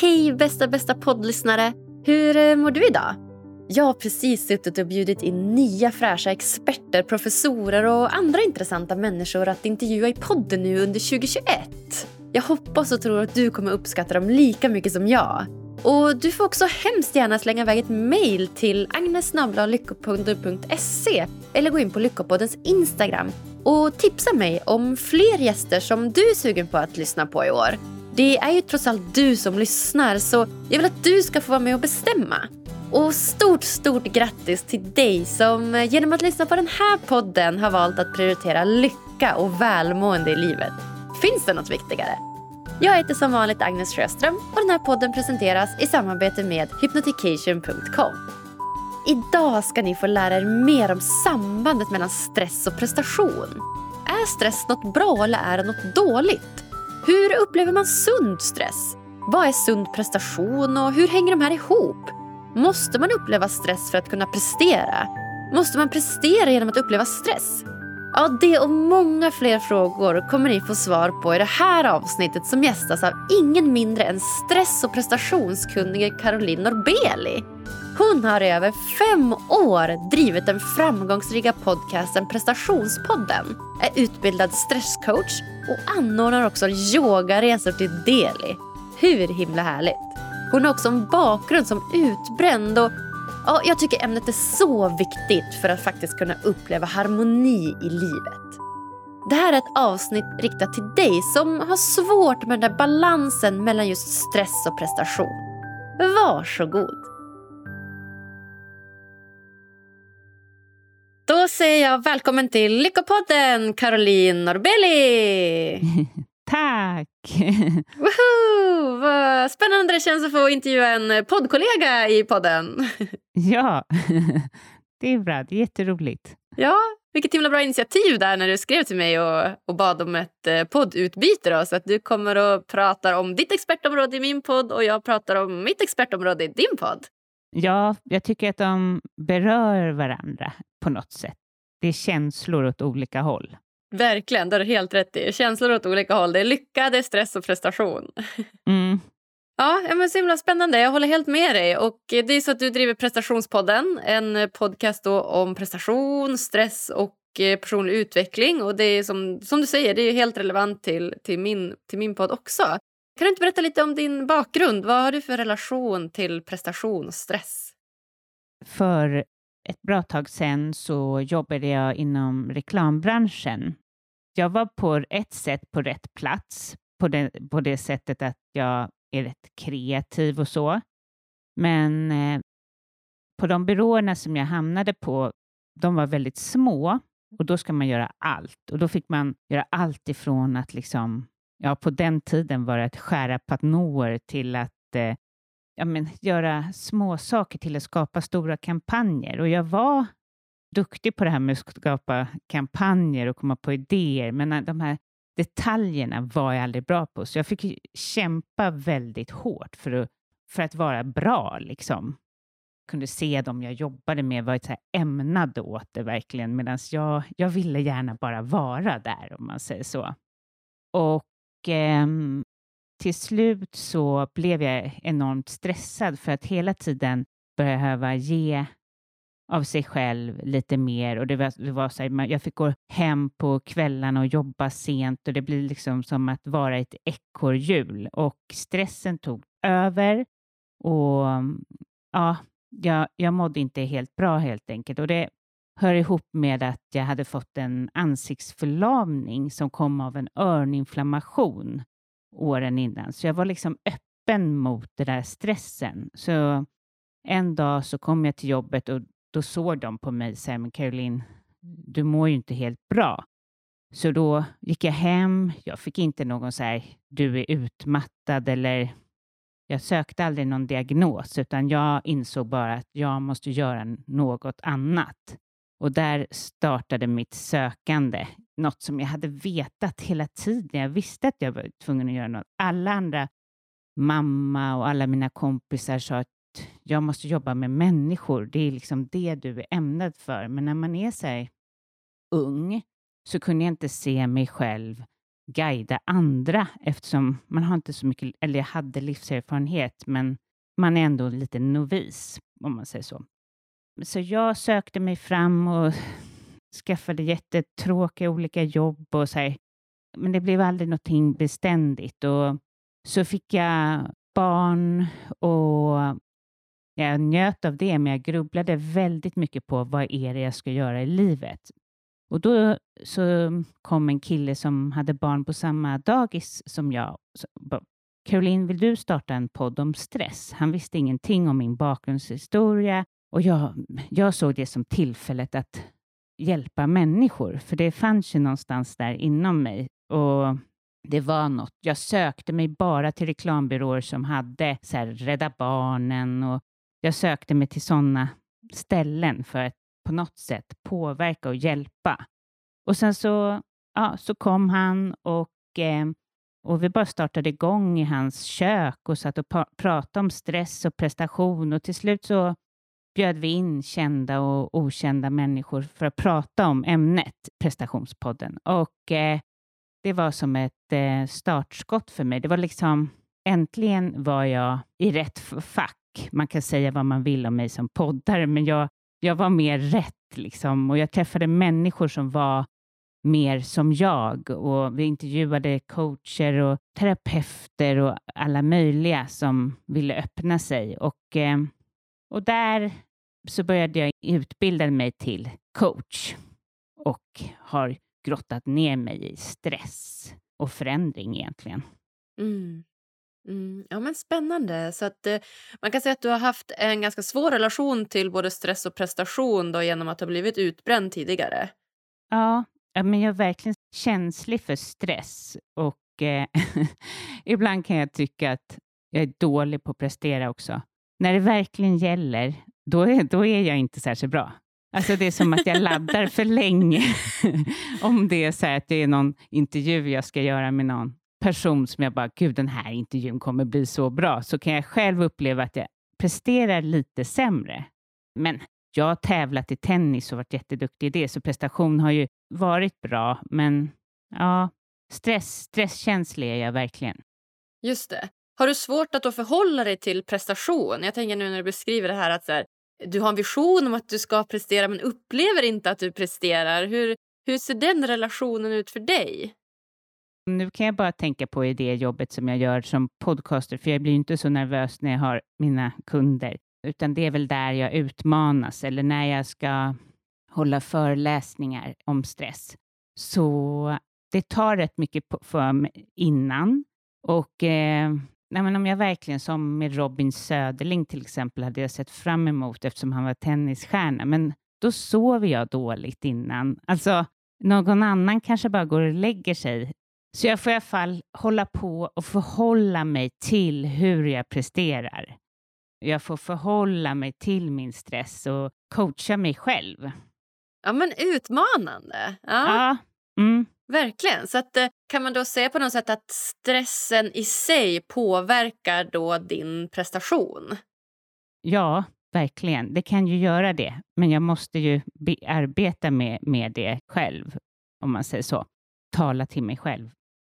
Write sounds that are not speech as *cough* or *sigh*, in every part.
Hej bästa bästa poddlyssnare! Hur eh, mår du idag? Jag har precis suttit och bjudit in nya fräscha experter, professorer och andra intressanta människor att intervjua i podden nu under 2021. Jag hoppas och tror att du kommer uppskatta dem lika mycket som jag. Och Du får också hemskt gärna slänga iväg ett mejl till agnesnablalyckopodden.se eller gå in på Lyckopoddens Instagram och tipsa mig om fler gäster som du är sugen på att lyssna på i år. Det är ju trots allt du som lyssnar så jag vill att du ska få vara med och bestämma. Och stort, stort grattis till dig som genom att lyssna på den här podden har valt att prioritera lycka och välmående i livet. Finns det något viktigare? Jag heter som vanligt Agnes Sjöström och den här podden presenteras i samarbete med hypnotication.com. Idag ska ni få lära er mer om sambandet mellan stress och prestation. Är stress något bra eller är det något dåligt? Hur upplever man sund stress? Vad är sund prestation och hur hänger de här ihop? Måste man uppleva stress för att kunna prestera? Måste man prestera genom att uppleva stress? Ja, det och många fler frågor kommer ni få svar på i det här avsnittet som gästas av ingen mindre än stress och prestationskunnige Caroline Norbeli. Hon har i över fem år drivit den framgångsrika podcasten Prestationspodden, är utbildad stresscoach och anordnar också yogaresor till Delhi. Hur himla härligt! Hon har också en bakgrund som utbränd och ja, jag tycker ämnet är så viktigt för att faktiskt kunna uppleva harmoni i livet. Det här är ett avsnitt riktat till dig som har svårt med den där balansen mellan just stress och prestation. Varsågod! Då säger jag välkommen till Lyckopodden, Caroline Norbeli! *laughs* Tack! *laughs* Woho! Vad spännande det känns att få intervjua en poddkollega i podden. *laughs* ja, det är bra. Det är jätteroligt. Ja, vilket himla bra initiativ där när du skrev till mig och, och bad om ett eh, poddutbyte. Då, så att du kommer och pratar om ditt expertområde i min podd och jag pratar om mitt expertområde i din podd. Ja, jag tycker att de berör varandra på något sätt. Det är känslor åt olika håll. Verkligen, det har du helt rätt i. Känslor åt olika håll. Det är lycka, det är stress och prestation. *laughs* Mm. Ja, men så himla spännande. Jag håller helt med dig. Och det är så att Du driver Prestationspodden, en podcast om prestation, stress och eh, personlig utveckling. Och det är som, som du säger, det är helt relevant till, till, min, till min podd också. Kan du inte berätta lite om din bakgrund? Vad har du för relation till prestation och stress? För ett bra tag sedan så jobbade jag inom reklambranschen. Jag var på ett sätt på rätt plats, på det, på det sättet att jag är rätt kreativ och så. Men eh, på de byråerna som jag hamnade på, de var väldigt små och då ska man göra allt. Och då fick man göra allt ifrån att liksom, ja på den tiden var det att skära patnoer till att eh, ja, men, göra små saker till att skapa stora kampanjer. Och jag var duktig på det här med att skapa kampanjer och komma på idéer, men eh, de här detaljerna var jag aldrig bra på, så jag fick kämpa väldigt hårt för att, för att vara bra. Liksom. Jag kunde se dem jag jobbade med var så här ämnade åt det verkligen, medan jag, jag ville gärna bara vara där, om man säger så. Och eh, till slut så blev jag enormt stressad för att hela tiden behöva ge av sig själv lite mer. Och det var, det var så här, jag fick gå hem på kvällarna och jobba sent och det blir liksom som att vara ett ekorrhjul. Och stressen tog över och ja, jag, jag mådde inte helt bra helt enkelt. Och det hör ihop med att jag hade fått en ansiktsförlamning som kom av en örninflammation åren innan. Så jag var liksom öppen mot den där stressen. Så en dag så kom jag till jobbet och då såg de på mig och sa, men Caroline, du mår ju inte helt bra. Så då gick jag hem. Jag fick inte någon så här, du är utmattad eller jag sökte aldrig någon diagnos, utan jag insåg bara att jag måste göra något annat. Och där startade mitt sökande, något som jag hade vetat hela tiden. Jag visste att jag var tvungen att göra något. Alla andra, mamma och alla mina kompisar sa att jag måste jobba med människor. Det är liksom det du är ämnad för. Men när man är så här ung så kunde jag inte se mig själv guida andra eftersom man har inte så mycket, eller jag hade livserfarenhet, men man är ändå lite novis om man säger så. Så jag sökte mig fram och skaffade jättetråkiga olika jobb och så här. Men det blev aldrig någonting beständigt och så fick jag barn och jag njöt av det, men jag grubblade väldigt mycket på vad är det jag ska göra i livet. Och då så kom en kille som hade barn på samma dagis som jag. Caroline, vill du starta en podd om stress? Han visste ingenting om min bakgrundshistoria och jag, jag såg det som tillfället att hjälpa människor, för det fanns ju någonstans där inom mig. Och det var något. Jag sökte mig bara till reklambyråer som hade så här, Rädda Barnen och jag sökte mig till sådana ställen för att på något sätt påverka och hjälpa. Och sen så, ja, så kom han och, eh, och vi bara startade igång i hans kök och satt och pratade om stress och prestation och till slut så bjöd vi in kända och okända människor för att prata om ämnet prestationspodden. Och eh, det var som ett eh, startskott för mig. Det var liksom, äntligen var jag i rätt fack. Man kan säga vad man vill om mig som poddare, men jag, jag var mer rätt liksom. Och jag träffade människor som var mer som jag och vi intervjuade coacher och terapeuter och alla möjliga som ville öppna sig. Och, eh, och där så började jag utbilda mig till coach och har grottat ner mig i stress och förändring egentligen. Mm. Mm, ja, men Spännande. Så att, eh, man kan säga att du har haft en ganska svår relation till både stress och prestation då, genom att ha blivit utbränd tidigare. Ja, men jag är verkligen känslig för stress och eh, *laughs* ibland kan jag tycka att jag är dålig på att prestera också. När det verkligen gäller, då är, då är jag inte särskilt bra. Alltså det är som att jag laddar för länge. *laughs* Om det är så att det är någon intervju jag ska göra med någon person som jag bara, gud den här intervjun kommer bli så bra, så kan jag själv uppleva att jag presterar lite sämre. Men jag har tävlat i tennis och varit jätteduktig i det, så prestation har ju varit bra. Men ja, stress, stresskänslig är jag verkligen. Just det. Har du svårt att då förhålla dig till prestation? Jag tänker nu när du beskriver det här att så här, du har en vision om att du ska prestera men upplever inte att du presterar. Hur, hur ser den relationen ut för dig? Nu kan jag bara tänka på i det jobbet som jag gör som podcaster, för jag blir inte så nervös när jag har mina kunder, utan det är väl där jag utmanas eller när jag ska hålla föreläsningar om stress. Så det tar rätt mycket för mig innan och eh, nej, men om jag verkligen, som med Robin Söderling till exempel, hade jag sett fram emot eftersom han var tennisstjärna, men då sover jag dåligt innan. Alltså, någon annan kanske bara går och lägger sig. Så jag får i alla fall hålla på och förhålla mig till hur jag presterar. Jag får förhålla mig till min stress och coacha mig själv. Ja, men utmanande. Ja. ja. Mm. Verkligen. Så att, eh, kan man då säga på något sätt att stressen i sig påverkar då din prestation? Ja, verkligen. Det kan ju göra det. Men jag måste ju arbeta med, med det själv, om man säger så. Tala till mig själv.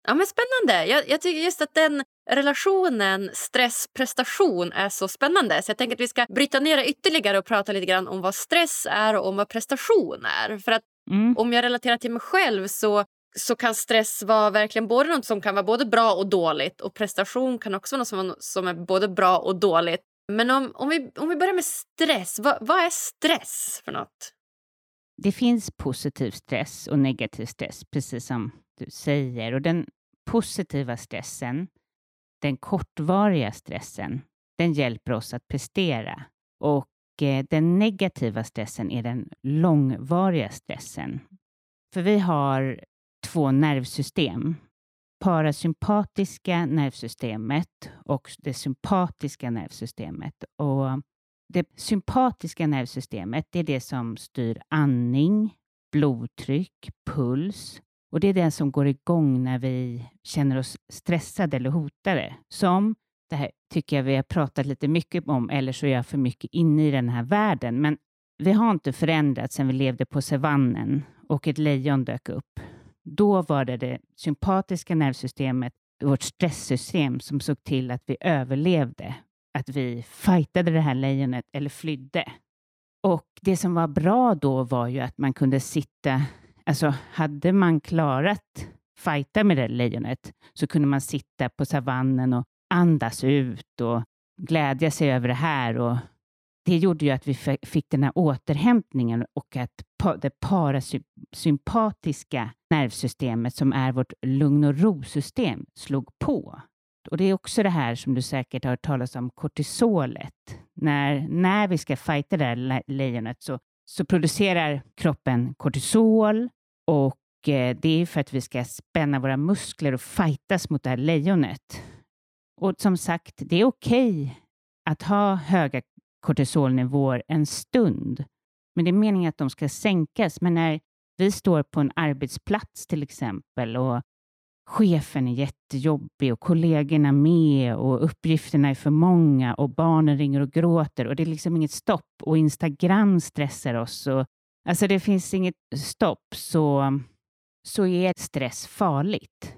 Ja, men Spännande. Jag, jag tycker just att den relationen stress-prestation är så spännande. Så jag tänker att vi ska bryta ner det ytterligare och prata lite grann om vad stress är och om vad prestation är. För att mm. om jag relaterar till mig själv så så kan stress vara verkligen både något som kan vara både bra och dåligt och prestation kan också vara något som, som är både bra och dåligt. Men om, om, vi, om vi börjar med stress, vad, vad är stress för något? Det finns positiv stress och negativ stress, precis som du säger. Och den positiva stressen, den kortvariga stressen, den hjälper oss att prestera. Och eh, den negativa stressen är den långvariga stressen. För vi har två nervsystem. Parasympatiska nervsystemet och det sympatiska nervsystemet. Och det sympatiska nervsystemet är det som styr andning, blodtryck, puls och det är det som går igång när vi känner oss stressade eller hotade. Som det här tycker jag vi har pratat lite mycket om, eller så är jag för mycket inne i den här världen. Men vi har inte förändrats sedan vi levde på savannen och ett lejon dök upp då var det det sympatiska nervsystemet, vårt stresssystem, som såg till att vi överlevde. Att vi fightade det här lejonet eller flydde. Och det som var bra då var ju att man kunde sitta, alltså hade man klarat fighta med det lejonet så kunde man sitta på savannen och andas ut och glädja sig över det här. Och det gjorde ju att vi fick den här återhämtningen och att det parasympatiska nervsystemet som är vårt lugn och ro-system slog på. Och det är också det här som du säkert har hört talas om, kortisolet. När, när vi ska fighta det här lejonet så, så producerar kroppen kortisol och eh, det är för att vi ska spänna våra muskler och fightas mot det här lejonet. Och som sagt, det är okej okay att ha höga kortisolnivåer en stund, men det är meningen att de ska sänkas. Men när vi står på en arbetsplats till exempel och chefen är jättejobbig och kollegorna med och uppgifterna är för många och barnen ringer och gråter och det är liksom inget stopp och Instagram stressar oss. Och, alltså det finns inget stopp så, så är stress farligt.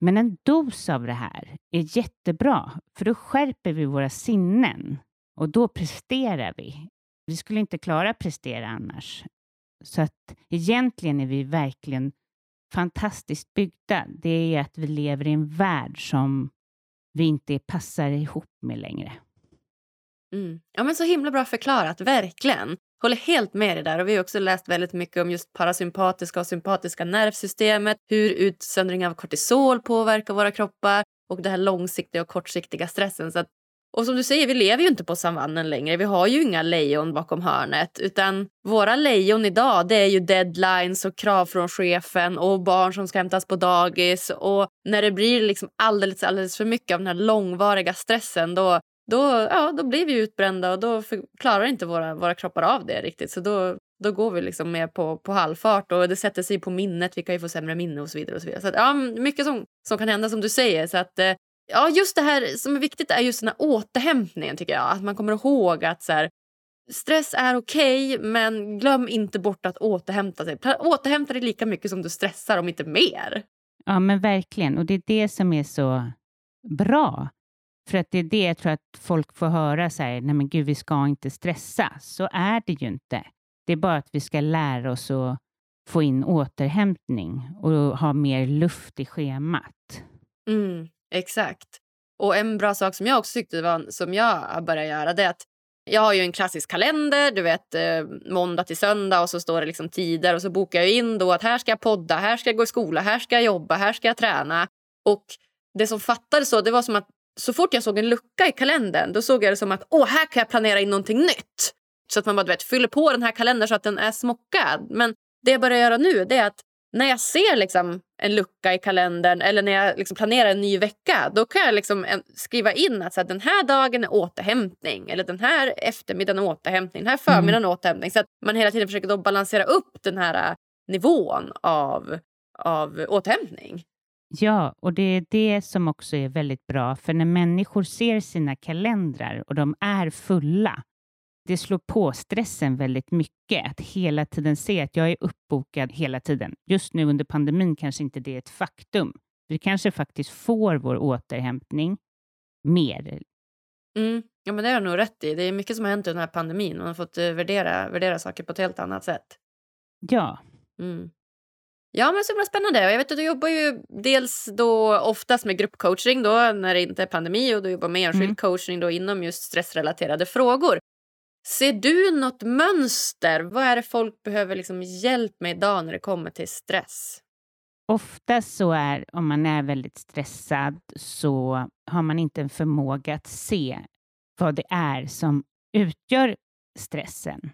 Men en dos av det här är jättebra för då skärper vi våra sinnen och då presterar vi. Vi skulle inte klara att prestera annars. Så att egentligen är vi verkligen fantastiskt byggda, det är att vi lever i en värld som vi inte passar ihop med längre. Mm. Ja, men så himla bra förklarat, verkligen. Håller helt med dig där. Och vi har också läst väldigt mycket om just parasympatiska och sympatiska nervsystemet, hur utsöndring av kortisol påverkar våra kroppar och det här långsiktiga och kortsiktiga stressen. Så att och som du säger, vi lever ju inte på savannen längre. Vi har ju inga lejon bakom hörnet. Utan våra lejon idag det är ju deadlines och krav från chefen och barn som ska hämtas på dagis. Och när det blir liksom alldeles, alldeles för mycket av den här långvariga stressen då, då, ja, då blir vi utbrända och då klarar inte våra, våra kroppar av det riktigt. Så då, då går vi liksom mer på, på halvfart och det sätter sig på minnet. Vi kan ju få sämre minne och så vidare. Och så vidare. Så att, ja, mycket som, som kan hända som du säger. Så att, eh, Ja, just det här som är viktigt är just den här återhämtningen tycker jag. Att man kommer ihåg att så här, stress är okej, okay, men glöm inte bort att återhämta sig. Återhämta dig lika mycket som du stressar, om inte mer. Ja, men verkligen. Och det är det som är så bra. För att det är det jag tror att folk får höra så här, nej men gud, vi ska inte stressa. Så är det ju inte. Det är bara att vi ska lära oss att få in återhämtning och ha mer luft i schemat. Mm. Exakt. Och en bra sak som jag också tyckte var, som jag har börjat göra det är att jag har ju en klassisk kalender, du vet eh, måndag till söndag och så står det liksom tider och så bokar jag in då att här ska jag podda, här ska jag gå i skola, här ska jag jobba, här ska jag träna. Och det som fattades så, det var som att så fort jag såg en lucka i kalendern då såg jag det som att åh, här kan jag planera in någonting nytt. Så att man bara du vet, fyller på den här kalendern så att den är smockad. Men det jag börjar göra nu det är att när jag ser liksom en lucka i kalendern eller när jag liksom planerar en ny vecka då kan jag liksom skriva in att så här, den här dagen är återhämtning eller den här eftermiddagen är återhämtning, den här förmiddagen är mm. återhämtning. Så att man hela tiden försöker då balansera upp den här äh, nivån av, av återhämtning. Ja, och det är det som också är väldigt bra, för när människor ser sina kalendrar och de är fulla, det slår på stressen väldigt mycket att hela tiden se att jag är uppbokad hela tiden. Just nu under pandemin kanske inte det är ett faktum. Vi kanske faktiskt får vår återhämtning mer. Mm. Ja, men det har du nog rätt i. Det är mycket som har hänt under den här pandemin. Man har fått uh, värdera, värdera saker på ett helt annat sätt. Ja. Mm. Ja, men så himla spännande. Jag vet att du jobbar ju dels då oftast med gruppcoaching då när det inte är pandemi och du jobbar med enskild mm. coaching då inom just stressrelaterade frågor. Ser du något mönster? Vad är det folk behöver liksom hjälp med idag när det kommer till stress? Ofta så är, om man är väldigt stressad, så har man inte en förmåga att se vad det är som utgör stressen.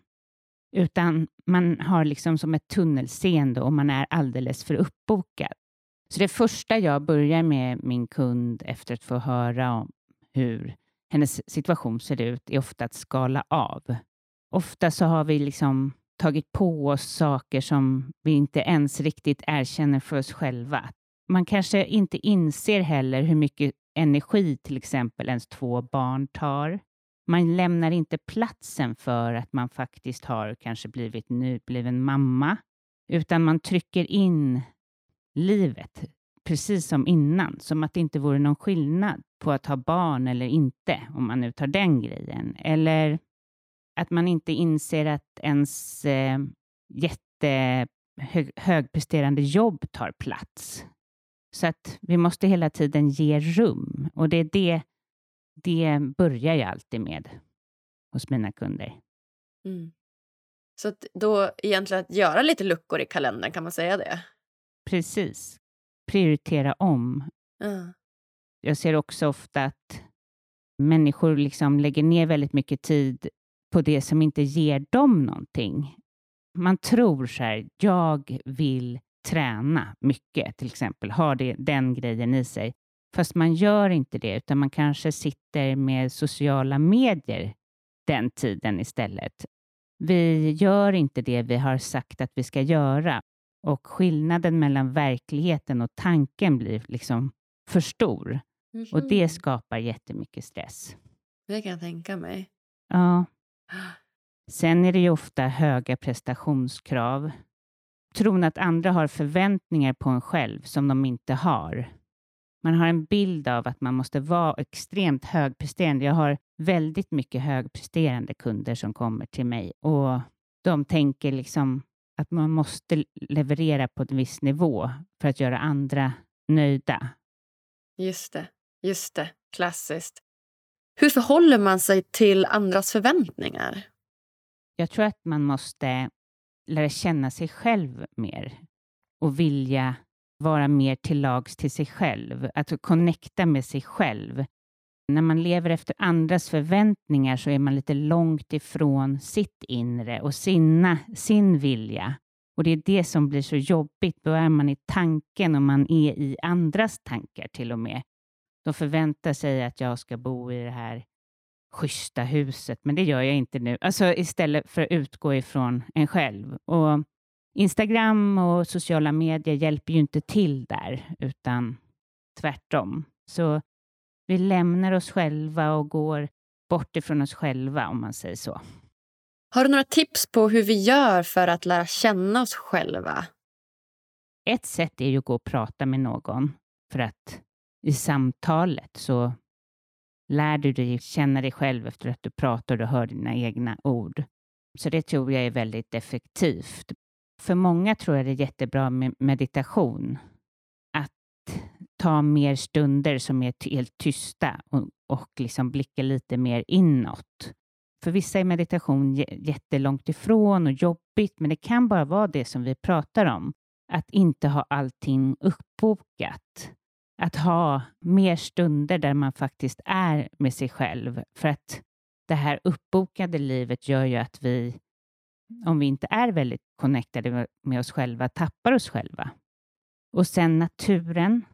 Utan man har liksom som ett tunnelseende och man är alldeles för uppbokad. Så det första jag börjar med min kund efter att få höra om hur hennes situation ser ut är ofta att skala av. Ofta så har vi liksom tagit på oss saker som vi inte ens riktigt erkänner för oss själva. Man kanske inte inser heller hur mycket energi till exempel ens två barn tar. Man lämnar inte platsen för att man faktiskt har kanske blivit nybliven mamma, utan man trycker in livet, precis som innan. Som att det inte vore någon skillnad på att ha barn eller inte, om man nu tar den grejen. Eller att man inte inser att ens eh, jättehögpresterande jobb tar plats. Så att vi måste hela tiden ge rum och det är det, det börjar jag alltid med hos mina kunder. Mm. Så att då egentligen att göra lite luckor i kalendern, kan man säga det? Precis. Prioritera om. Uh. Jag ser också ofta att människor liksom lägger ner väldigt mycket tid på det som inte ger dem någonting. Man tror så här, jag vill träna mycket till exempel, har det, den grejen i sig. Fast man gör inte det, utan man kanske sitter med sociala medier den tiden istället. Vi gör inte det vi har sagt att vi ska göra och skillnaden mellan verkligheten och tanken blir liksom för stor. Mm -hmm. Och det mhm. skapar jättemycket stress. Det kan jag tänka mig. Ja. Sen är det ju ofta höga prestationskrav. Tron att andra har förväntningar på en själv som de inte har. Man har en bild av att man måste vara extremt högpresterande. Jag har väldigt mycket högpresterande kunder som kommer till mig och de tänker liksom att man måste leverera på en viss nivå för att göra andra nöjda. Just det, just det. Klassiskt. Hur förhåller man sig till andras förväntningar? Jag tror att man måste lära känna sig själv mer och vilja vara mer till lags till sig själv, att connecta med sig själv. När man lever efter andras förväntningar så är man lite långt ifrån sitt inre och sina, sin vilja. Och det är det som blir så jobbigt. Då är man i tanken och man är i andras tankar till och med. De förväntar sig att jag ska bo i det här schyssta huset, men det gör jag inte nu. Alltså istället för att utgå ifrån en själv. Och Instagram och sociala medier hjälper ju inte till där, utan tvärtom. Så vi lämnar oss själva och går bort ifrån oss själva, om man säger så. Har du några tips på hur vi gör för att lära känna oss själva? Ett sätt är ju att gå och prata med någon, för att i samtalet så lär du dig känna dig själv efter att du pratar och hör dina egna ord. Så det tror jag är väldigt effektivt. För många tror jag det är jättebra med meditation. Att ta mer stunder som är helt tysta och, och liksom blicka lite mer inåt. För vissa är meditation jättelångt ifrån och jobbigt, men det kan bara vara det som vi pratar om. Att inte ha allting uppbokat. Att ha mer stunder där man faktiskt är med sig själv. För att det här uppbokade livet gör ju att vi om vi inte är väldigt connectade med oss själva, tappar oss själva. Och sen naturen,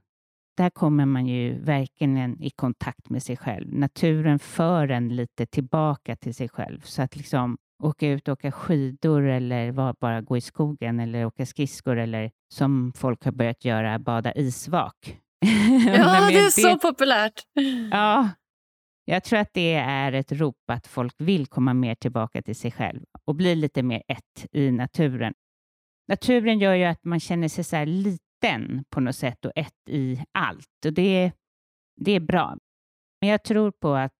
där kommer man ju verkligen i kontakt med sig själv. Naturen för en lite tillbaka till sig själv. Så att liksom åka ut och åka skidor eller bara gå i skogen eller åka skridskor eller som folk har börjat göra, bada isvak. *laughs* Ja, det är så populärt. Ja, jag tror att det är ett rop att folk vill komma mer tillbaka till sig själv och bli lite mer ett i naturen. Naturen gör ju att man känner sig så liten på något sätt och ett i allt och det, det är bra. Men jag tror på att,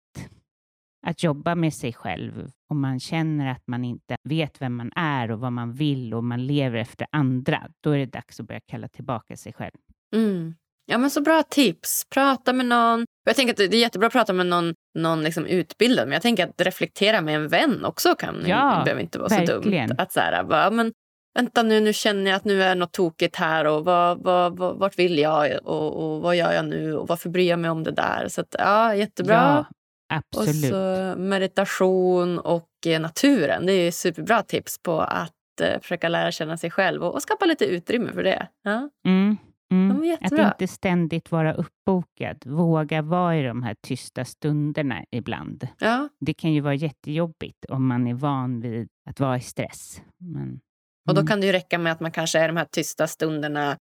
att jobba med sig själv om man känner att man inte vet vem man är och vad man vill och man lever efter andra, då är det dags att börja kalla tillbaka sig själv. Mm. Ja, men så bra tips. Prata med någon. Jag tänker att Det är jättebra att prata med någon, någon liksom utbildad men jag tänker att reflektera med en vän också kan ja, behöver inte vara verkligen. så dumt. Att så här, bara, men, vänta nu, nu känner jag att nu är något tokigt här och vad, vad, vad, vart vill jag och, och vad gör jag nu och varför bryr jag mig om det där? Så att, ja, jättebra. Ja, absolut. Och så meditation och eh, naturen. Det är superbra tips på att eh, försöka lära känna sig själv och, och skapa lite utrymme för det. Ja. Mm. Mm. Att inte ständigt vara uppbokad. Våga vara i de här tysta stunderna ibland. Ja. Det kan ju vara jättejobbigt om man är van vid att vara i stress. Men, och då mm. kan det ju räcka med att man kanske är de här tysta stunderna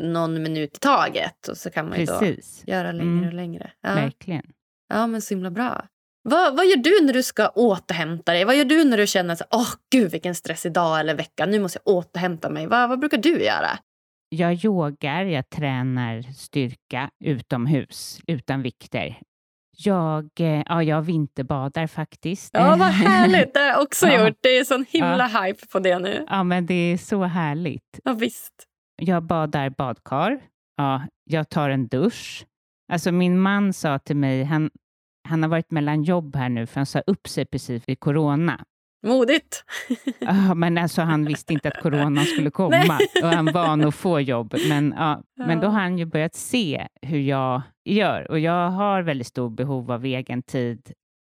någon minut i taget och så kan man ju då göra längre mm. och längre. Ja. Verkligen. Ja, men så himla bra. Vad, vad gör du när du ska återhämta dig? Vad gör du när du känner att åh gud vilken stress idag eller vecka, nu måste jag återhämta mig? Vad, vad brukar du göra? Jag yogar, jag tränar styrka utomhus, utan vikter. Jag, eh, ja, jag vinterbadar faktiskt. Ja, vad härligt! Det har jag *laughs* också ja. gjort. Det är sån himla ja. hype på det nu. Ja, men det är så härligt. Ja, visst. Jag badar badkar. Ja, jag tar en dusch. Alltså min man sa till mig, han, han har varit mellan jobb här nu, för han sa upp sig precis vid corona. Modigt. ja, men alltså, han visste inte att corona skulle *laughs* komma och han var nog få jobb. Men, ja, ja. men då har han ju börjat se hur jag gör och jag har väldigt stort behov av egen tid.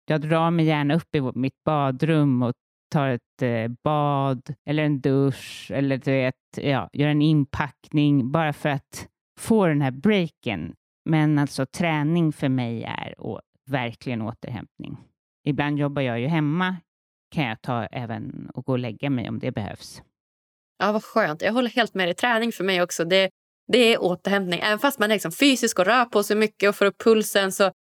Jag drar mig gärna upp i mitt badrum och tar ett eh, bad eller en dusch eller du vet, ja, gör en inpackning bara för att få den här breaken. Men alltså träning för mig är och verkligen återhämtning. Ibland jobbar jag ju hemma kan jag ta även och gå och lägga mig om det behövs. Ja, vad skönt. Jag håller helt med dig. Träning för mig också, det, det är återhämtning. Även fast man är liksom fysisk och rör på sig mycket och får upp pulsen så,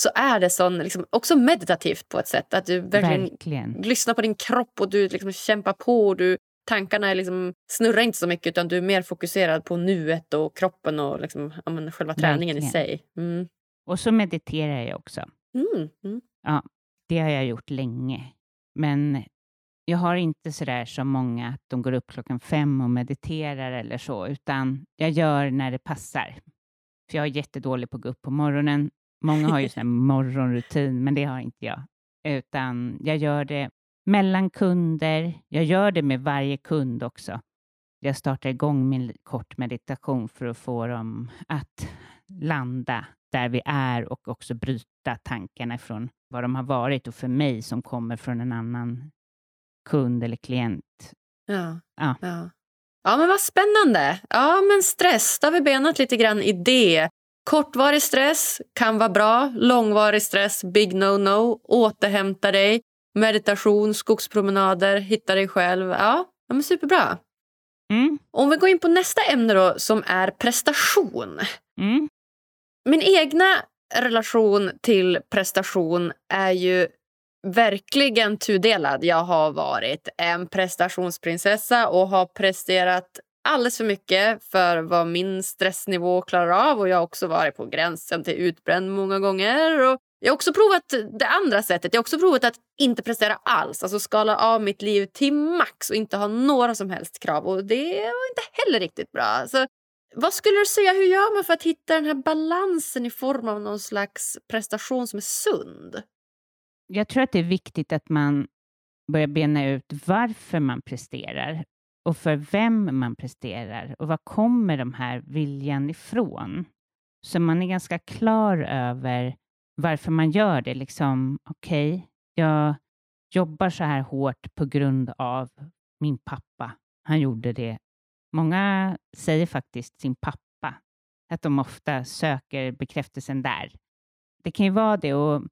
så är det sån, liksom, också meditativt på ett sätt. Att du verkligen, verkligen. lyssnar på din kropp och du liksom kämpar på. Och du, tankarna är liksom, snurrar inte så mycket utan du är mer fokuserad på nuet och kroppen och liksom, ja, själva träningen verkligen. i sig. Mm. Och så mediterar jag också. Mm, mm. Ja, det har jag gjort länge. Men jag har inte sådär som många att de går upp klockan fem och mediterar eller så, utan jag gör när det passar. För jag är jättedålig på att gå upp på morgonen. Många har ju sån *laughs* morgonrutin, men det har inte jag. Utan jag gör det mellan kunder. Jag gör det med varje kund också. Jag startar igång min kort meditation för att få dem att landa där vi är och också bryta tankarna från vad de har varit och för mig som kommer från en annan kund eller klient. Ja. Ja, ja. ja men vad spännande. Ja, men stress, då har vi benat lite grann i det. Kortvarig stress kan vara bra. Långvarig stress, big no-no. Återhämta dig. Meditation, skogspromenader, hitta dig själv. Ja, ja men superbra. Mm. Om vi går in på nästa ämne då, som är prestation. Mm. Min egna relation till prestation är ju verkligen tudelad. Jag har varit en prestationsprinsessa och har presterat alldeles för mycket för vad min stressnivå klarar av. Och Jag har också varit på gränsen till utbränd många gånger. Och jag har också provat det andra sättet. Jag har också provat att inte prestera alls. Alltså skala av mitt liv till max och inte ha några som helst krav. Och Det var inte heller riktigt bra. Så vad skulle du säga, hur gör man för att hitta den här balansen i form av någon slags prestation som är sund? Jag tror att det är viktigt att man börjar bena ut varför man presterar och för vem man presterar och var kommer de här viljan ifrån? Så man är ganska klar över varför man gör det. Liksom, okej, okay, jag jobbar så här hårt på grund av min pappa. Han gjorde det Många säger faktiskt sin pappa, att de ofta söker bekräftelsen där. Det kan ju vara det och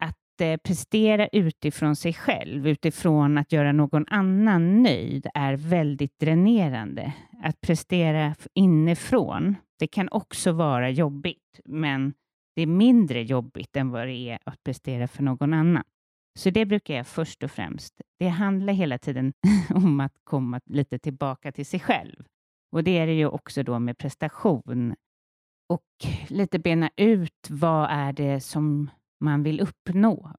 att eh, prestera utifrån sig själv, utifrån att göra någon annan nöjd, är väldigt dränerande. Att prestera inifrån, det kan också vara jobbigt, men det är mindre jobbigt än vad det är att prestera för någon annan. Så det brukar jag först och främst. Det handlar hela tiden *laughs* om att komma lite tillbaka till sig själv. Och det är det ju också då med prestation. Och lite bena ut vad är det som man vill uppnå?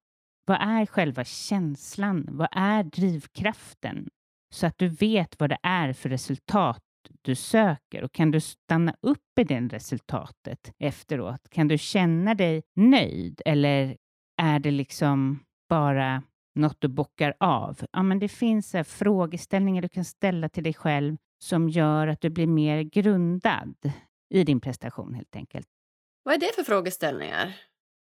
Vad är själva känslan? Vad är drivkraften? Så att du vet vad det är för resultat du söker och kan du stanna upp i det resultatet efteråt? Kan du känna dig nöjd eller är det liksom bara något du bockar av. Ja, men det finns här, frågeställningar du kan ställa till dig själv som gör att du blir mer grundad i din prestation helt enkelt. Vad är det för frågeställningar?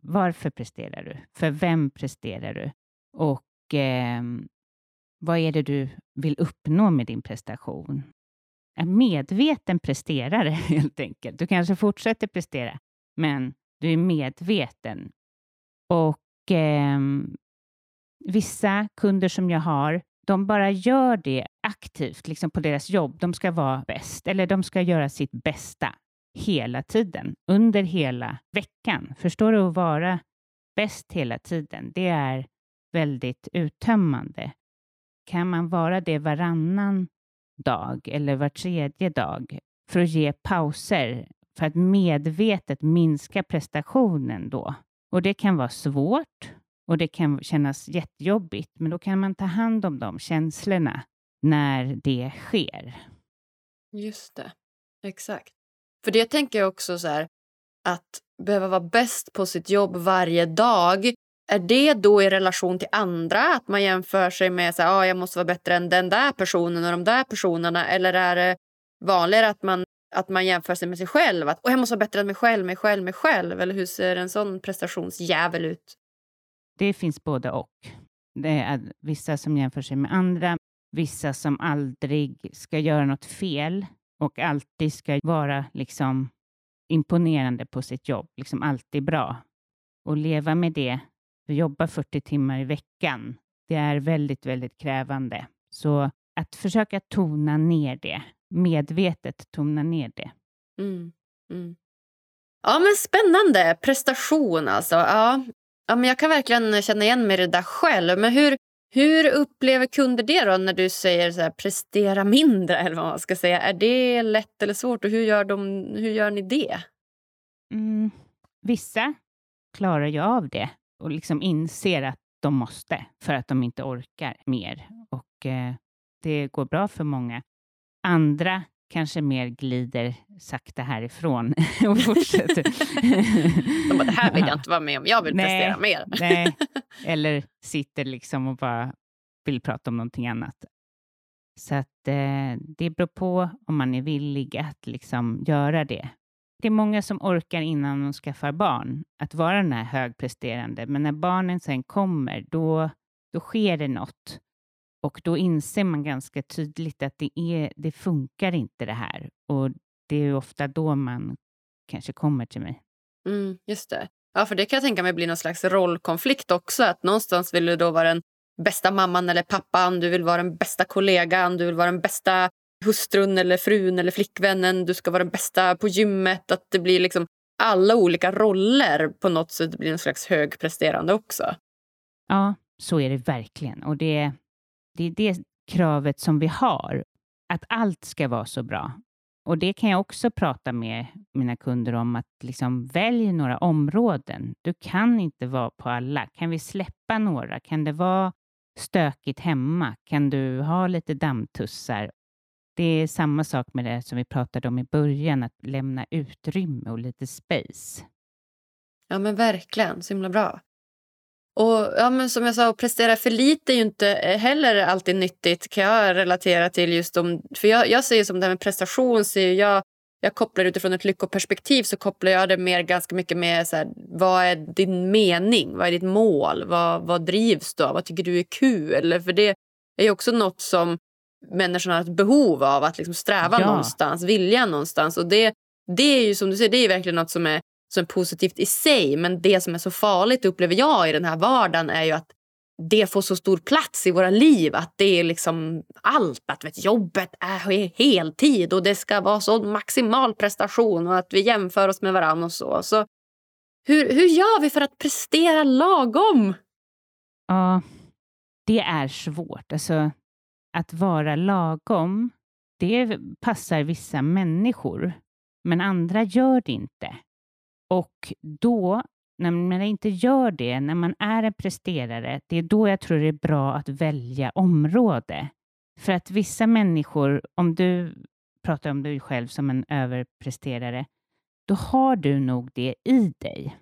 Varför presterar du? För vem presterar du? Och eh, vad är det du vill uppnå med din prestation? En medveten presterare *laughs* helt enkelt. Du kanske fortsätter prestera, men du är medveten. Och eh, Vissa kunder som jag har, de bara gör det aktivt liksom på deras jobb. De ska vara bäst eller de ska göra sitt bästa hela tiden, under hela veckan. Förstår du? Att vara bäst hela tiden, det är väldigt uttömmande. Kan man vara det varannan dag eller var tredje dag för att ge pauser för att medvetet minska prestationen då. Och det kan vara svårt och det kan kännas jättejobbigt, men då kan man ta hand om de känslorna när det sker. Just det, exakt. För det tänker jag också så här, att behöva vara bäst på sitt jobb varje dag. Är det då i relation till andra? Att man jämför sig med att ah, jag måste vara bättre än den där personen och de där personerna? Eller är det vanligare att man, att man jämför sig med sig själv? Att jag måste vara bättre än mig själv, mig själv, mig själv. Eller hur ser en sån prestationsjävel ut? Det finns både och. Det är vissa som jämför sig med andra, vissa som aldrig ska göra något fel och alltid ska vara liksom imponerande på sitt jobb, liksom alltid bra. Och leva med det, jobba 40 timmar i veckan, det är väldigt, väldigt krävande. Så att försöka tona ner det, medvetet tona ner det. Mm, mm. Ja, men spännande. Prestation alltså. Ja. Ja, men jag kan verkligen känna igen mig i det där själv. Men hur, hur upplever kunder det då när du säger så här, prestera mindre? eller vad man ska säga? Är det lätt eller svårt och hur gör, de, hur gör ni det? Mm, vissa klarar ju av det och liksom inser att de måste för att de inte orkar mer. Och eh, det går bra för många. Andra kanske mer glider sakta härifrån *laughs* och fortsätter. *laughs* De bara, det här vill jag inte vara med om, jag vill nej, prestera mer. nej, *laughs* eller sitter liksom och bara vill prata om någonting annat. Så att eh, det beror på om man är villig att liksom göra det. Det är många som orkar innan de skaffar barn att vara den här högpresterande, men när barnen sen kommer, då, då sker det något och då inser man ganska tydligt att det, är, det funkar inte det här. Och det är ofta då man kanske kommer till mig. Mm, just det. Ja, för det kan jag tänka mig blir någon slags rollkonflikt också. Att någonstans vill du då vara den bästa mamman eller pappan. Du vill vara den bästa kollegan. Du vill vara den bästa hustrun eller frun eller flickvännen. Du ska vara den bästa på gymmet. Att det blir liksom alla olika roller på något sätt blir en slags högpresterande också. Ja, så är det verkligen. Och det, det är det kravet som vi har, att allt ska vara så bra. Och det kan jag också prata med mina kunder om, att liksom välj några områden. Du kan inte vara på alla. Kan vi släppa några? Kan det vara stökigt hemma? Kan du ha lite dammtussar? Det är samma sak med det som vi pratade om i början, att lämna utrymme och lite space. Ja men verkligen, så himla bra. Och ja, men som jag sa, att prestera för lite är ju inte heller alltid nyttigt kan jag relatera till. just om, För jag, jag ser som det här med prestation, ser jag, jag kopplar utifrån ett lyckoperspektiv så kopplar jag det mer ganska mycket med så här, vad är din mening, vad är ditt mål, vad, vad drivs du av, vad tycker du är kul? För det är ju också något som människorna har ett behov av, att liksom sträva ja. någonstans, vilja någonstans. Och det, det är ju som du säger, det är verkligen något som är som är positivt i sig. Men det som är så farligt upplever jag i den här vardagen är ju att det får så stor plats i våra liv. Att det är liksom allt. Att vet, jobbet är heltid och det ska vara så maximal prestation och att vi jämför oss med varandra och så. så hur, hur gör vi för att prestera lagom? Ja, det är svårt. Alltså, att vara lagom, det passar vissa människor. Men andra gör det inte. Och då, när man inte gör det, när man är en presterare, det är då jag tror det är bra att välja område. För att vissa människor, om du pratar om dig själv som en överpresterare, då har du nog det i dig.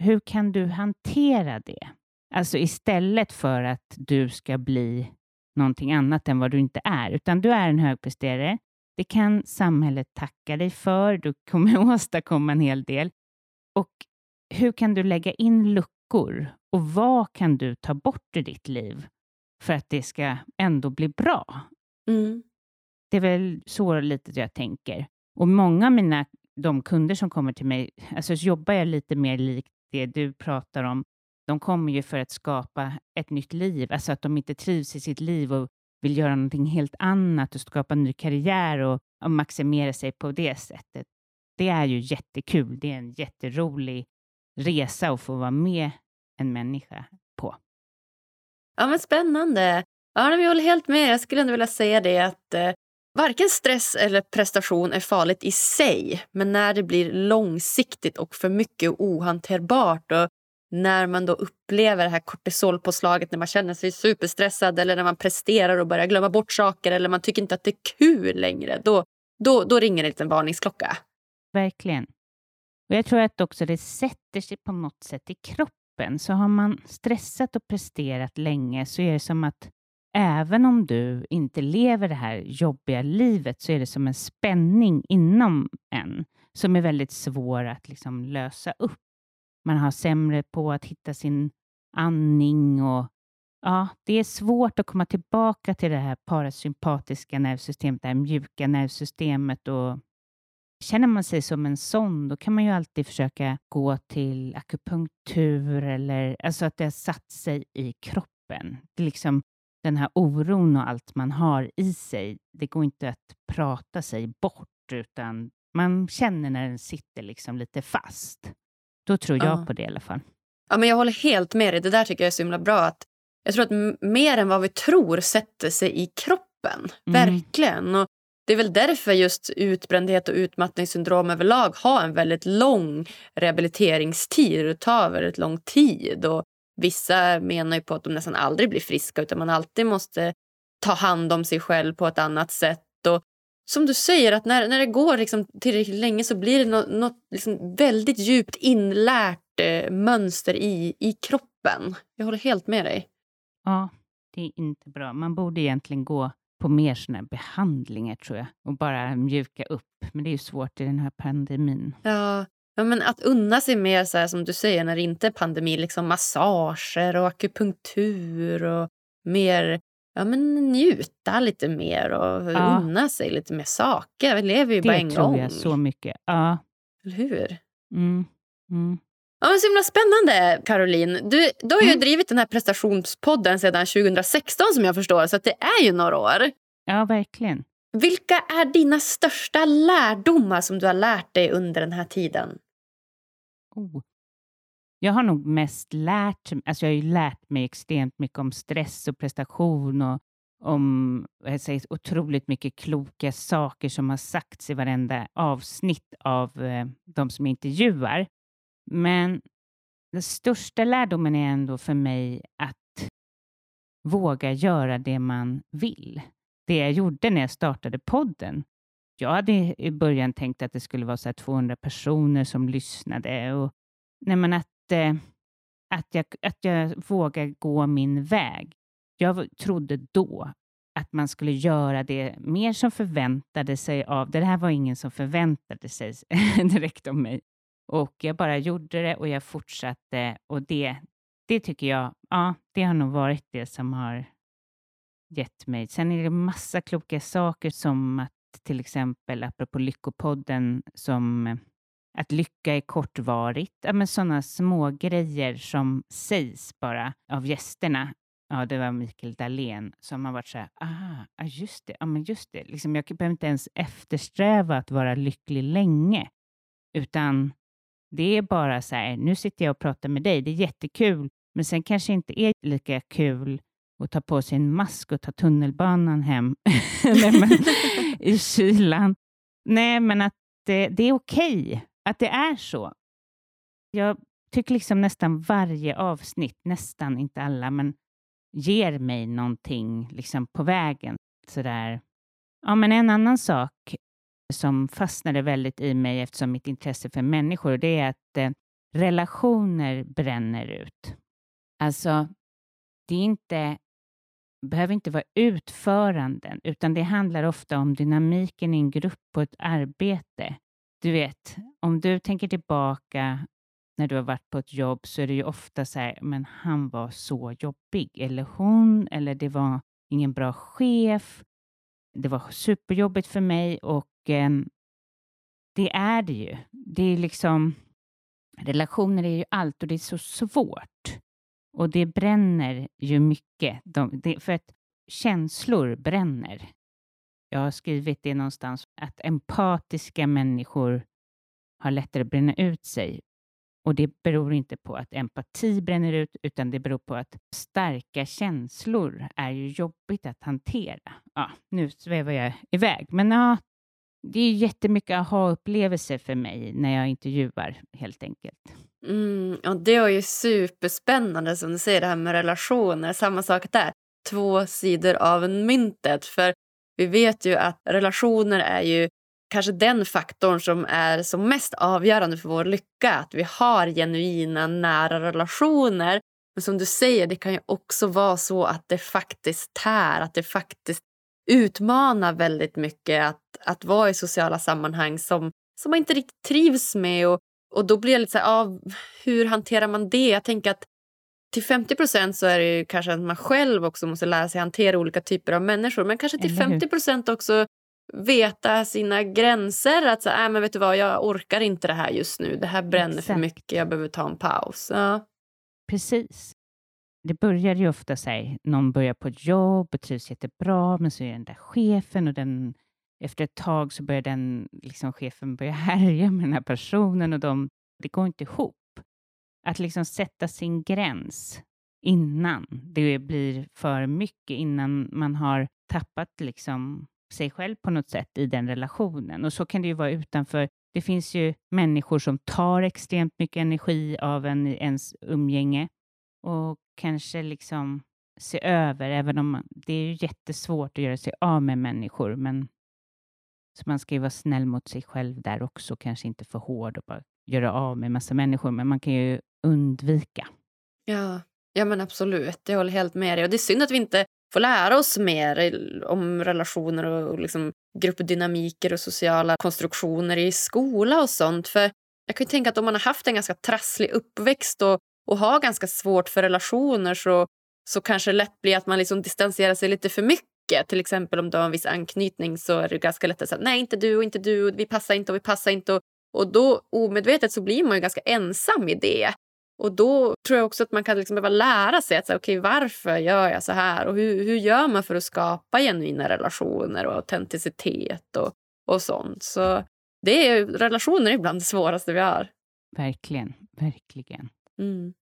Hur kan du hantera det? Alltså istället för att du ska bli någonting annat än vad du inte är, utan du är en högpresterare. Det kan samhället tacka dig för. Du kommer *laughs* åstadkomma en hel del. Och hur kan du lägga in luckor och vad kan du ta bort i ditt liv för att det ska ändå bli bra? Mm. Det är väl så lite jag tänker. Och många av mina, de kunder som kommer till mig, alltså jobbar jag lite mer likt det du pratar om. De kommer ju för att skapa ett nytt liv, alltså att de inte trivs i sitt liv och vill göra någonting helt annat och skapa en ny karriär och, och maximera sig på det sättet det är ju jättekul. Det är en jätterolig resa att få vara med en människa på. Ja, men spännande. Ja, jag håller helt med. Jag skulle ändå vilja säga det att eh, Varken stress eller prestation är farligt i sig men när det blir långsiktigt och för mycket ohanterbart och när man då upplever det här kortisolpåslaget när man känner sig superstressad eller när man presterar och börjar glömma bort saker eller man tycker inte att det är kul längre, då, då, då ringer det en liten varningsklocka. Verkligen. Och Jag tror att också det sätter sig på något sätt i kroppen. Så har man stressat och presterat länge så är det som att även om du inte lever det här jobbiga livet så är det som en spänning inom en som är väldigt svår att liksom lösa upp. Man har sämre på att hitta sin andning och ja, det är svårt att komma tillbaka till det här parasympatiska nervsystemet, det här mjuka nervsystemet och Känner man sig som en sån, då kan man ju alltid försöka gå till akupunktur eller alltså att det har satt sig i kroppen. Det är liksom den här oron och allt man har i sig, det går inte att prata sig bort, utan man känner när den sitter liksom lite fast. Då tror jag ja. på det i alla fall. Ja, men jag håller helt med dig. Det där tycker jag är så himla bra. Att jag tror att mer än vad vi tror sätter sig i kroppen. Mm. Verkligen. Och det är väl därför just utbrändhet och utmattningssyndrom överlag har en väldigt lång rehabiliteringstid. Det tar väldigt lång tid. Och vissa menar ju på att de nästan aldrig blir friska utan man alltid måste ta hand om sig själv på ett annat sätt. Och som du säger, att när, när det går liksom tillräckligt länge så blir det något, något liksom väldigt djupt inlärt eh, mönster i, i kroppen. Jag håller helt med dig. Ja, det är inte bra. Man borde egentligen gå på mer såna behandlingar tror jag och bara mjuka upp. Men det är ju svårt i den här pandemin. Ja, ja men att unna sig mer så här, som du säger när det inte är pandemi, liksom massager och akupunktur och mer ja, men njuta lite mer och ja. unna sig lite mer saker. Vi lever ju det bara en gång. Det tror jag så mycket. Ja. Eller hur? Mm. Mm. Ja, men så himla spännande, Caroline. Du, du har ju mm. drivit den här prestationspodden sedan 2016 som jag förstår, så det är ju några år. Ja, verkligen. Vilka är dina största lärdomar som du har lärt dig under den här tiden? Oh. Jag har nog mest lärt, alltså jag har lärt mig extremt mycket om stress och prestation och om jag säger, otroligt mycket kloka saker som har sagts i varenda avsnitt av eh, de som intervjuar. Men den största lärdomen är ändå för mig att våga göra det man vill. Det jag gjorde när jag startade podden. Jag hade i början tänkt att det skulle vara så 200 personer som lyssnade. Och, nej men att, eh, att, jag, att jag vågar gå min väg. Jag trodde då att man skulle göra det mer som förväntade sig av... Det här var ingen som förväntade sig *laughs* direkt av mig. Och jag bara gjorde det och jag fortsatte och det, det tycker jag, ja, det har nog varit det som har gett mig. Sen är det massa kloka saker som att till exempel, apropå Lyckopodden, som att lycka är kortvarigt. Ja, men sådana små grejer som sägs bara av gästerna. Ja, det var Mikael Dahlén som har varit så här, ah, just det, ja, men just det. Liksom, jag behöver inte ens eftersträva att vara lycklig länge, utan det är bara så här, nu sitter jag och pratar med dig, det är jättekul, men sen kanske inte är lika kul att ta på sig en mask och ta tunnelbanan hem *laughs* i *laughs* kylan. Nej, men att det, det är okej okay, att det är så. Jag tycker liksom nästan varje avsnitt, nästan inte alla, men ger mig någonting liksom på vägen. Sådär. Ja, men en annan sak som fastnade väldigt i mig eftersom mitt intresse för människor, det är att eh, relationer bränner ut. Alltså, det är inte, behöver inte vara utföranden, utan det handlar ofta om dynamiken i en grupp och ett arbete. Du vet, om du tänker tillbaka när du har varit på ett jobb så är det ju ofta så här, men han var så jobbig, eller hon, eller det var ingen bra chef. Det var superjobbigt för mig och eh, det är det ju. Det är liksom, relationer är ju allt och det är så svårt. Och det bränner ju mycket. De, det, för att känslor bränner. Jag har skrivit det någonstans, att empatiska människor har lättare att bränna ut sig. Och det beror inte på att empati bränner ut, utan det beror på att starka känslor är ju jobbigt att hantera. Ja, nu svävar jag iväg, men ja, det är jättemycket aha-upplevelser för mig när jag intervjuar helt enkelt. Mm, och det är ju superspännande som du säger, det här med relationer. Samma sak där, två sidor av myntet. För vi vet ju att relationer är ju kanske den faktorn som är som mest avgörande för vår lycka. Att vi har genuina, nära relationer. Men som du säger, det kan ju också vara så att det faktiskt tär, att det faktiskt utmanar väldigt mycket att, att vara i sociala sammanhang som, som man inte riktigt trivs med. Och, och då blir det lite så här, ah, hur hanterar man det? Jag tänker att till 50 procent så är det kanske att man själv också måste lära sig hantera olika typer av människor. Men kanske till 50 procent också veta sina gränser. Att så, äh, men vet du vad, jag orkar inte det här just nu. Det här bränner Exakt. för mycket. Jag behöver ta en paus. Ja. Precis. Det börjar ju ofta så här, någon börjar på ett jobb och trivs jättebra, men så är den där chefen och den, efter ett tag så börjar den liksom, chefen börja *laughs* härja med den här personen och de, det går inte ihop. Att liksom sätta sin gräns innan det blir för mycket, innan man har tappat liksom sig själv på något sätt i den relationen. Och så kan det ju vara utanför. Det finns ju människor som tar extremt mycket energi av en, ens umgänge och kanske liksom se över, även om man, det är ju jättesvårt att göra sig av med människor, men så man ska ju vara snäll mot sig själv där också, kanske inte för hård och bara göra av med massa människor, men man kan ju undvika. Ja, ja men absolut. Jag håller helt med dig. Och det är synd att vi inte får lära oss mer om relationer och liksom gruppdynamiker och sociala konstruktioner i skola och sånt. För jag kan tänka att om man har haft en ganska trasslig uppväxt och, och har ganska svårt för relationer så, så kanske det lätt blir att man liksom distanserar sig lite för mycket. Till exempel om du har en viss anknytning så är det ganska lätt att säga nej inte du och inte du och vi passar inte och vi passar inte. Och, och då omedvetet så blir man ju ganska ensam i det. Och då tror jag också att man kan liksom behöva lära sig att okay, varför gör jag så här och hur, hur gör man för att skapa genuina relationer och autenticitet och, och sånt. Så det är relationer är bland det svåraste vi har. Verkligen, verkligen. Mm.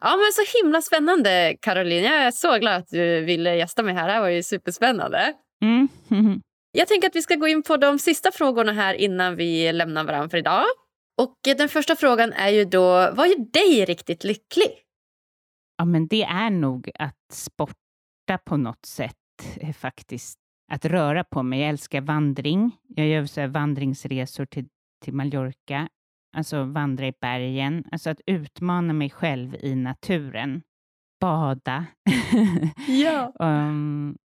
Ja, men Så himla spännande, Caroline. Jag är så glad att du ville gästa mig här. Det här var ju superspännande. Mm. *laughs* jag tänker att vi ska gå in på de sista frågorna här innan vi lämnar varandra för idag. Och den första frågan är ju då, vad gör dig riktigt lycklig? Ja, men det är nog att sporta på något sätt eh, faktiskt. Att röra på mig. Jag älskar vandring. Jag gör så vandringsresor till, till Mallorca. Alltså vandra i bergen. Alltså att utmana mig själv i naturen. Bada. ja. um, *laughs*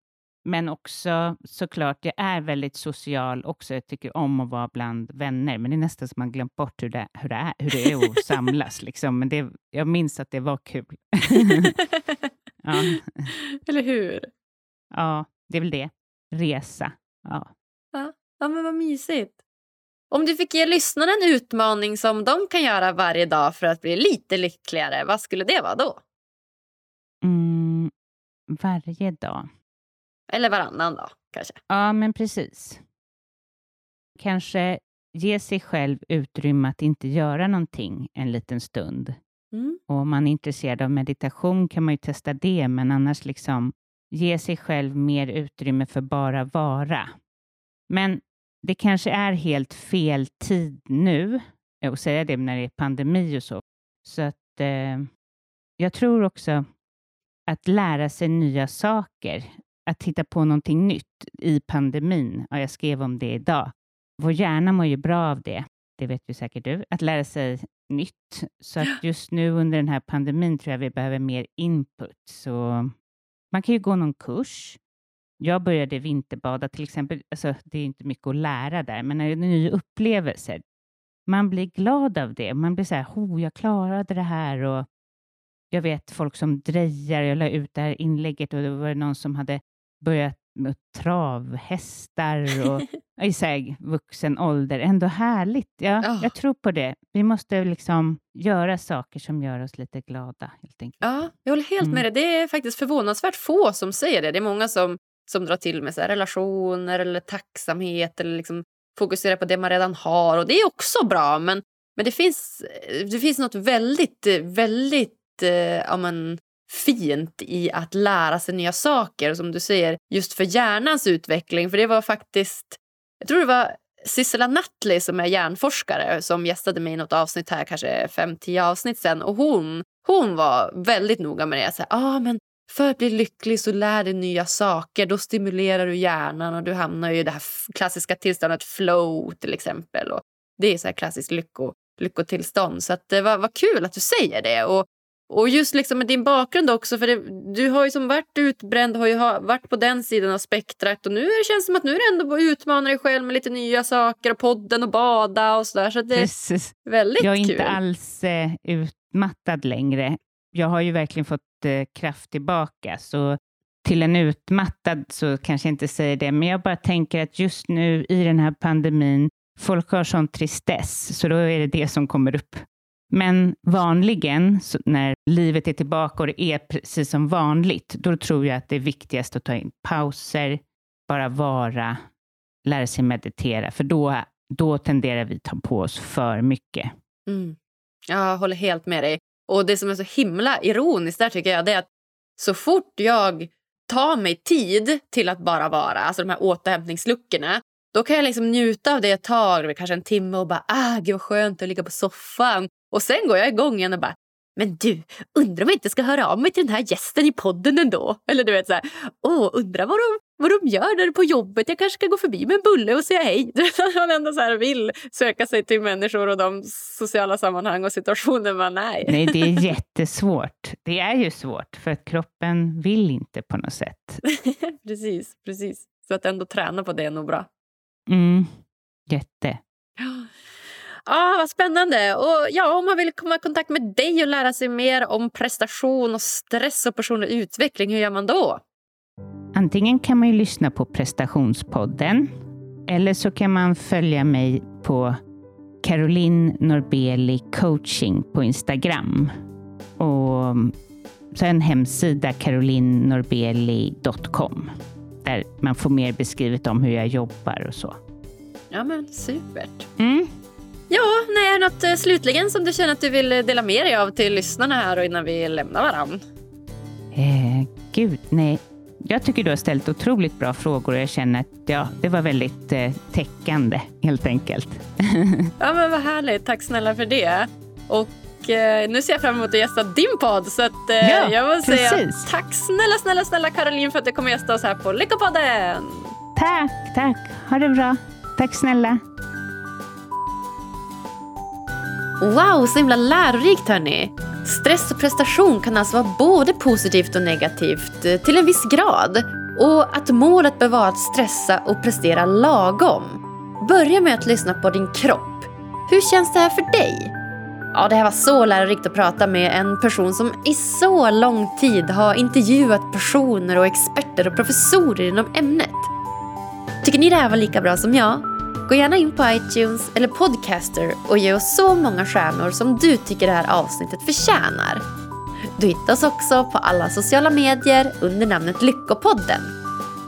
men också såklart, jag är väldigt social också. Jag tycker om att vara bland vänner, men det är nästan som man glömt bort hur det, hur det, är, hur det är att samlas. *laughs* Liksom. Men det, jag minns att det var kul. *laughs* ja. Eller hur? Ja, det är väl det. Resa. Ja. Ja, ja men vad mysigt. Om du fick ge lyssnarna en utmaning som de kan göra varje dag för att bli lite lyckligare, vad skulle det vara då? Mm, varje dag? Eller varannan dag kanske. Ja, men precis. Kanske ge sig själv utrymme att inte göra någonting en liten stund. Mm. Och om man är intresserad av meditation kan man ju testa det, men annars liksom ge sig själv mer utrymme för bara vara. Men det kanske är helt fel tid nu att säga det när det är pandemi och så. Så att eh, jag tror också att lära sig nya saker att hitta på någonting nytt i pandemin. Ja, jag skrev om det idag. Vår hjärna mår ju bra av det. Det vet vi säkert du. Att lära sig nytt. Så att just nu under den här pandemin tror jag vi behöver mer input. Så man kan ju gå någon kurs. Jag började vinterbada till exempel. Alltså, det är inte mycket att lära där, men det är nya upplevelser. Man blir glad av det. Man blir så här, oh, jag klarade det här. Och jag vet folk som drejar. Jag la ut det här inlägget och det var någon som hade börjat med travhästar och *laughs* i sig, vuxen ålder. Ändå härligt. Ja, oh. Jag tror på det. Vi måste liksom göra saker som gör oss lite glada. Helt enkelt. Ja, jag håller helt mm. med dig. Det är faktiskt förvånansvärt få som säger det. Det är många som, som drar till med så relationer eller tacksamhet eller liksom fokuserar på det man redan har. Och Det är också bra, men Men det finns, det finns något väldigt, väldigt eh, ja, men, fint i att lära sig nya saker. Som du säger, just för hjärnans utveckling. För det var faktiskt, jag tror det var Sissela Nattli som är hjärnforskare som gästade mig i något avsnitt här, kanske 5-10 avsnitt sen. Och hon, hon var väldigt noga med det. Så här, ah, men för att bli lycklig så lär dig nya saker. Då stimulerar du hjärnan och du hamnar i det här klassiska tillståndet flow till exempel. Och det är så här klassiskt lycko, lyckotillstånd. Så att det var, var kul att du säger det. Och och just liksom med din bakgrund också, för det, du har ju som varit utbränd, har ju varit på den sidan av spektrat och nu det känns som att nu är det ändå utmana dig själv med lite nya saker och podden och bada och sådär. Så det Precis. är väldigt kul. Jag är kul. inte alls eh, utmattad längre. Jag har ju verkligen fått eh, kraft tillbaka, så till en utmattad så kanske jag inte säger det, men jag bara tänker att just nu i den här pandemin, folk har sån tristess, så då är det det som kommer upp men vanligen när livet är tillbaka och det är precis som vanligt, då tror jag att det är viktigast att ta in pauser, bara vara, lära sig meditera, för då, då tenderar vi ta på oss för mycket. Mm. Jag håller helt med dig. Och det som är så himla ironiskt där tycker jag, det är att så fort jag tar mig tid till att bara vara, alltså de här återhämtningsluckorna, då kan jag liksom njuta av det ett tag, kanske en timme och bara ah, gud vad skönt att ligga på soffan och sen går jag igång igen och bara men du, undrar om jag inte ska höra av mig till den här gästen i podden ändå? Eller du vet så här, åh, undrar vad de, vad de gör där på jobbet. Jag kanske ska gå förbi med en bulle och säga hej. *laughs* Man ändå så här vill söka sig till människor och de sociala sammanhang och situationer man är Nej, det är *laughs* jättesvårt. Det är ju svårt för att kroppen vill inte på något sätt. *laughs* precis, precis. Så att ändå träna på det är nog bra. Mm, jätte. *gasps* Ah, vad spännande! Och ja, om man vill komma i kontakt med dig och lära sig mer om prestation och stress och personlig utveckling, hur gör man då? Antingen kan man ju lyssna på prestationspodden eller så kan man följa mig på Caroline Norbeli coaching på Instagram. Och så en hemsida, carolinnorbeli.com, där man får mer beskrivet om hur jag jobbar och så. Ja, men supert. Mm. Ja, nej, det något eh, slutligen som du känner att du vill eh, dela med dig av till lyssnarna här och innan vi lämnar varann? Eh, gud, nej. Jag tycker du har ställt otroligt bra frågor och jag känner att ja, det var väldigt eh, täckande helt enkelt. *laughs* ja, men vad härligt. Tack snälla för det. Och eh, nu ser jag fram emot att gästa din podd. Så att, eh, ja, jag vill säga tack snälla, snälla, snälla Caroline för att du kommer gästa oss här på Lyckopodden. Tack, tack. Ha det bra. Tack snälla. Wow, så himla lärorikt hörni! Stress och prestation kan alltså vara både positivt och negativt eh, till en viss grad. Och att målet bör vara att stressa och prestera lagom. Börja med att lyssna på din kropp. Hur känns det här för dig? Ja, det här var så lärorikt att prata med en person som i så lång tid har intervjuat personer och experter och professorer inom ämnet. Tycker ni det här var lika bra som jag? Gå gärna in på iTunes eller Podcaster och ge oss så många stjärnor som du tycker det här avsnittet förtjänar. Du hittar oss också på alla sociala medier under namnet Lyckopodden.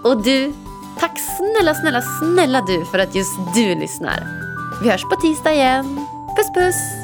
Och du, tack snälla, snälla, snälla du för att just du lyssnar. Vi hörs på tisdag igen. Puss puss!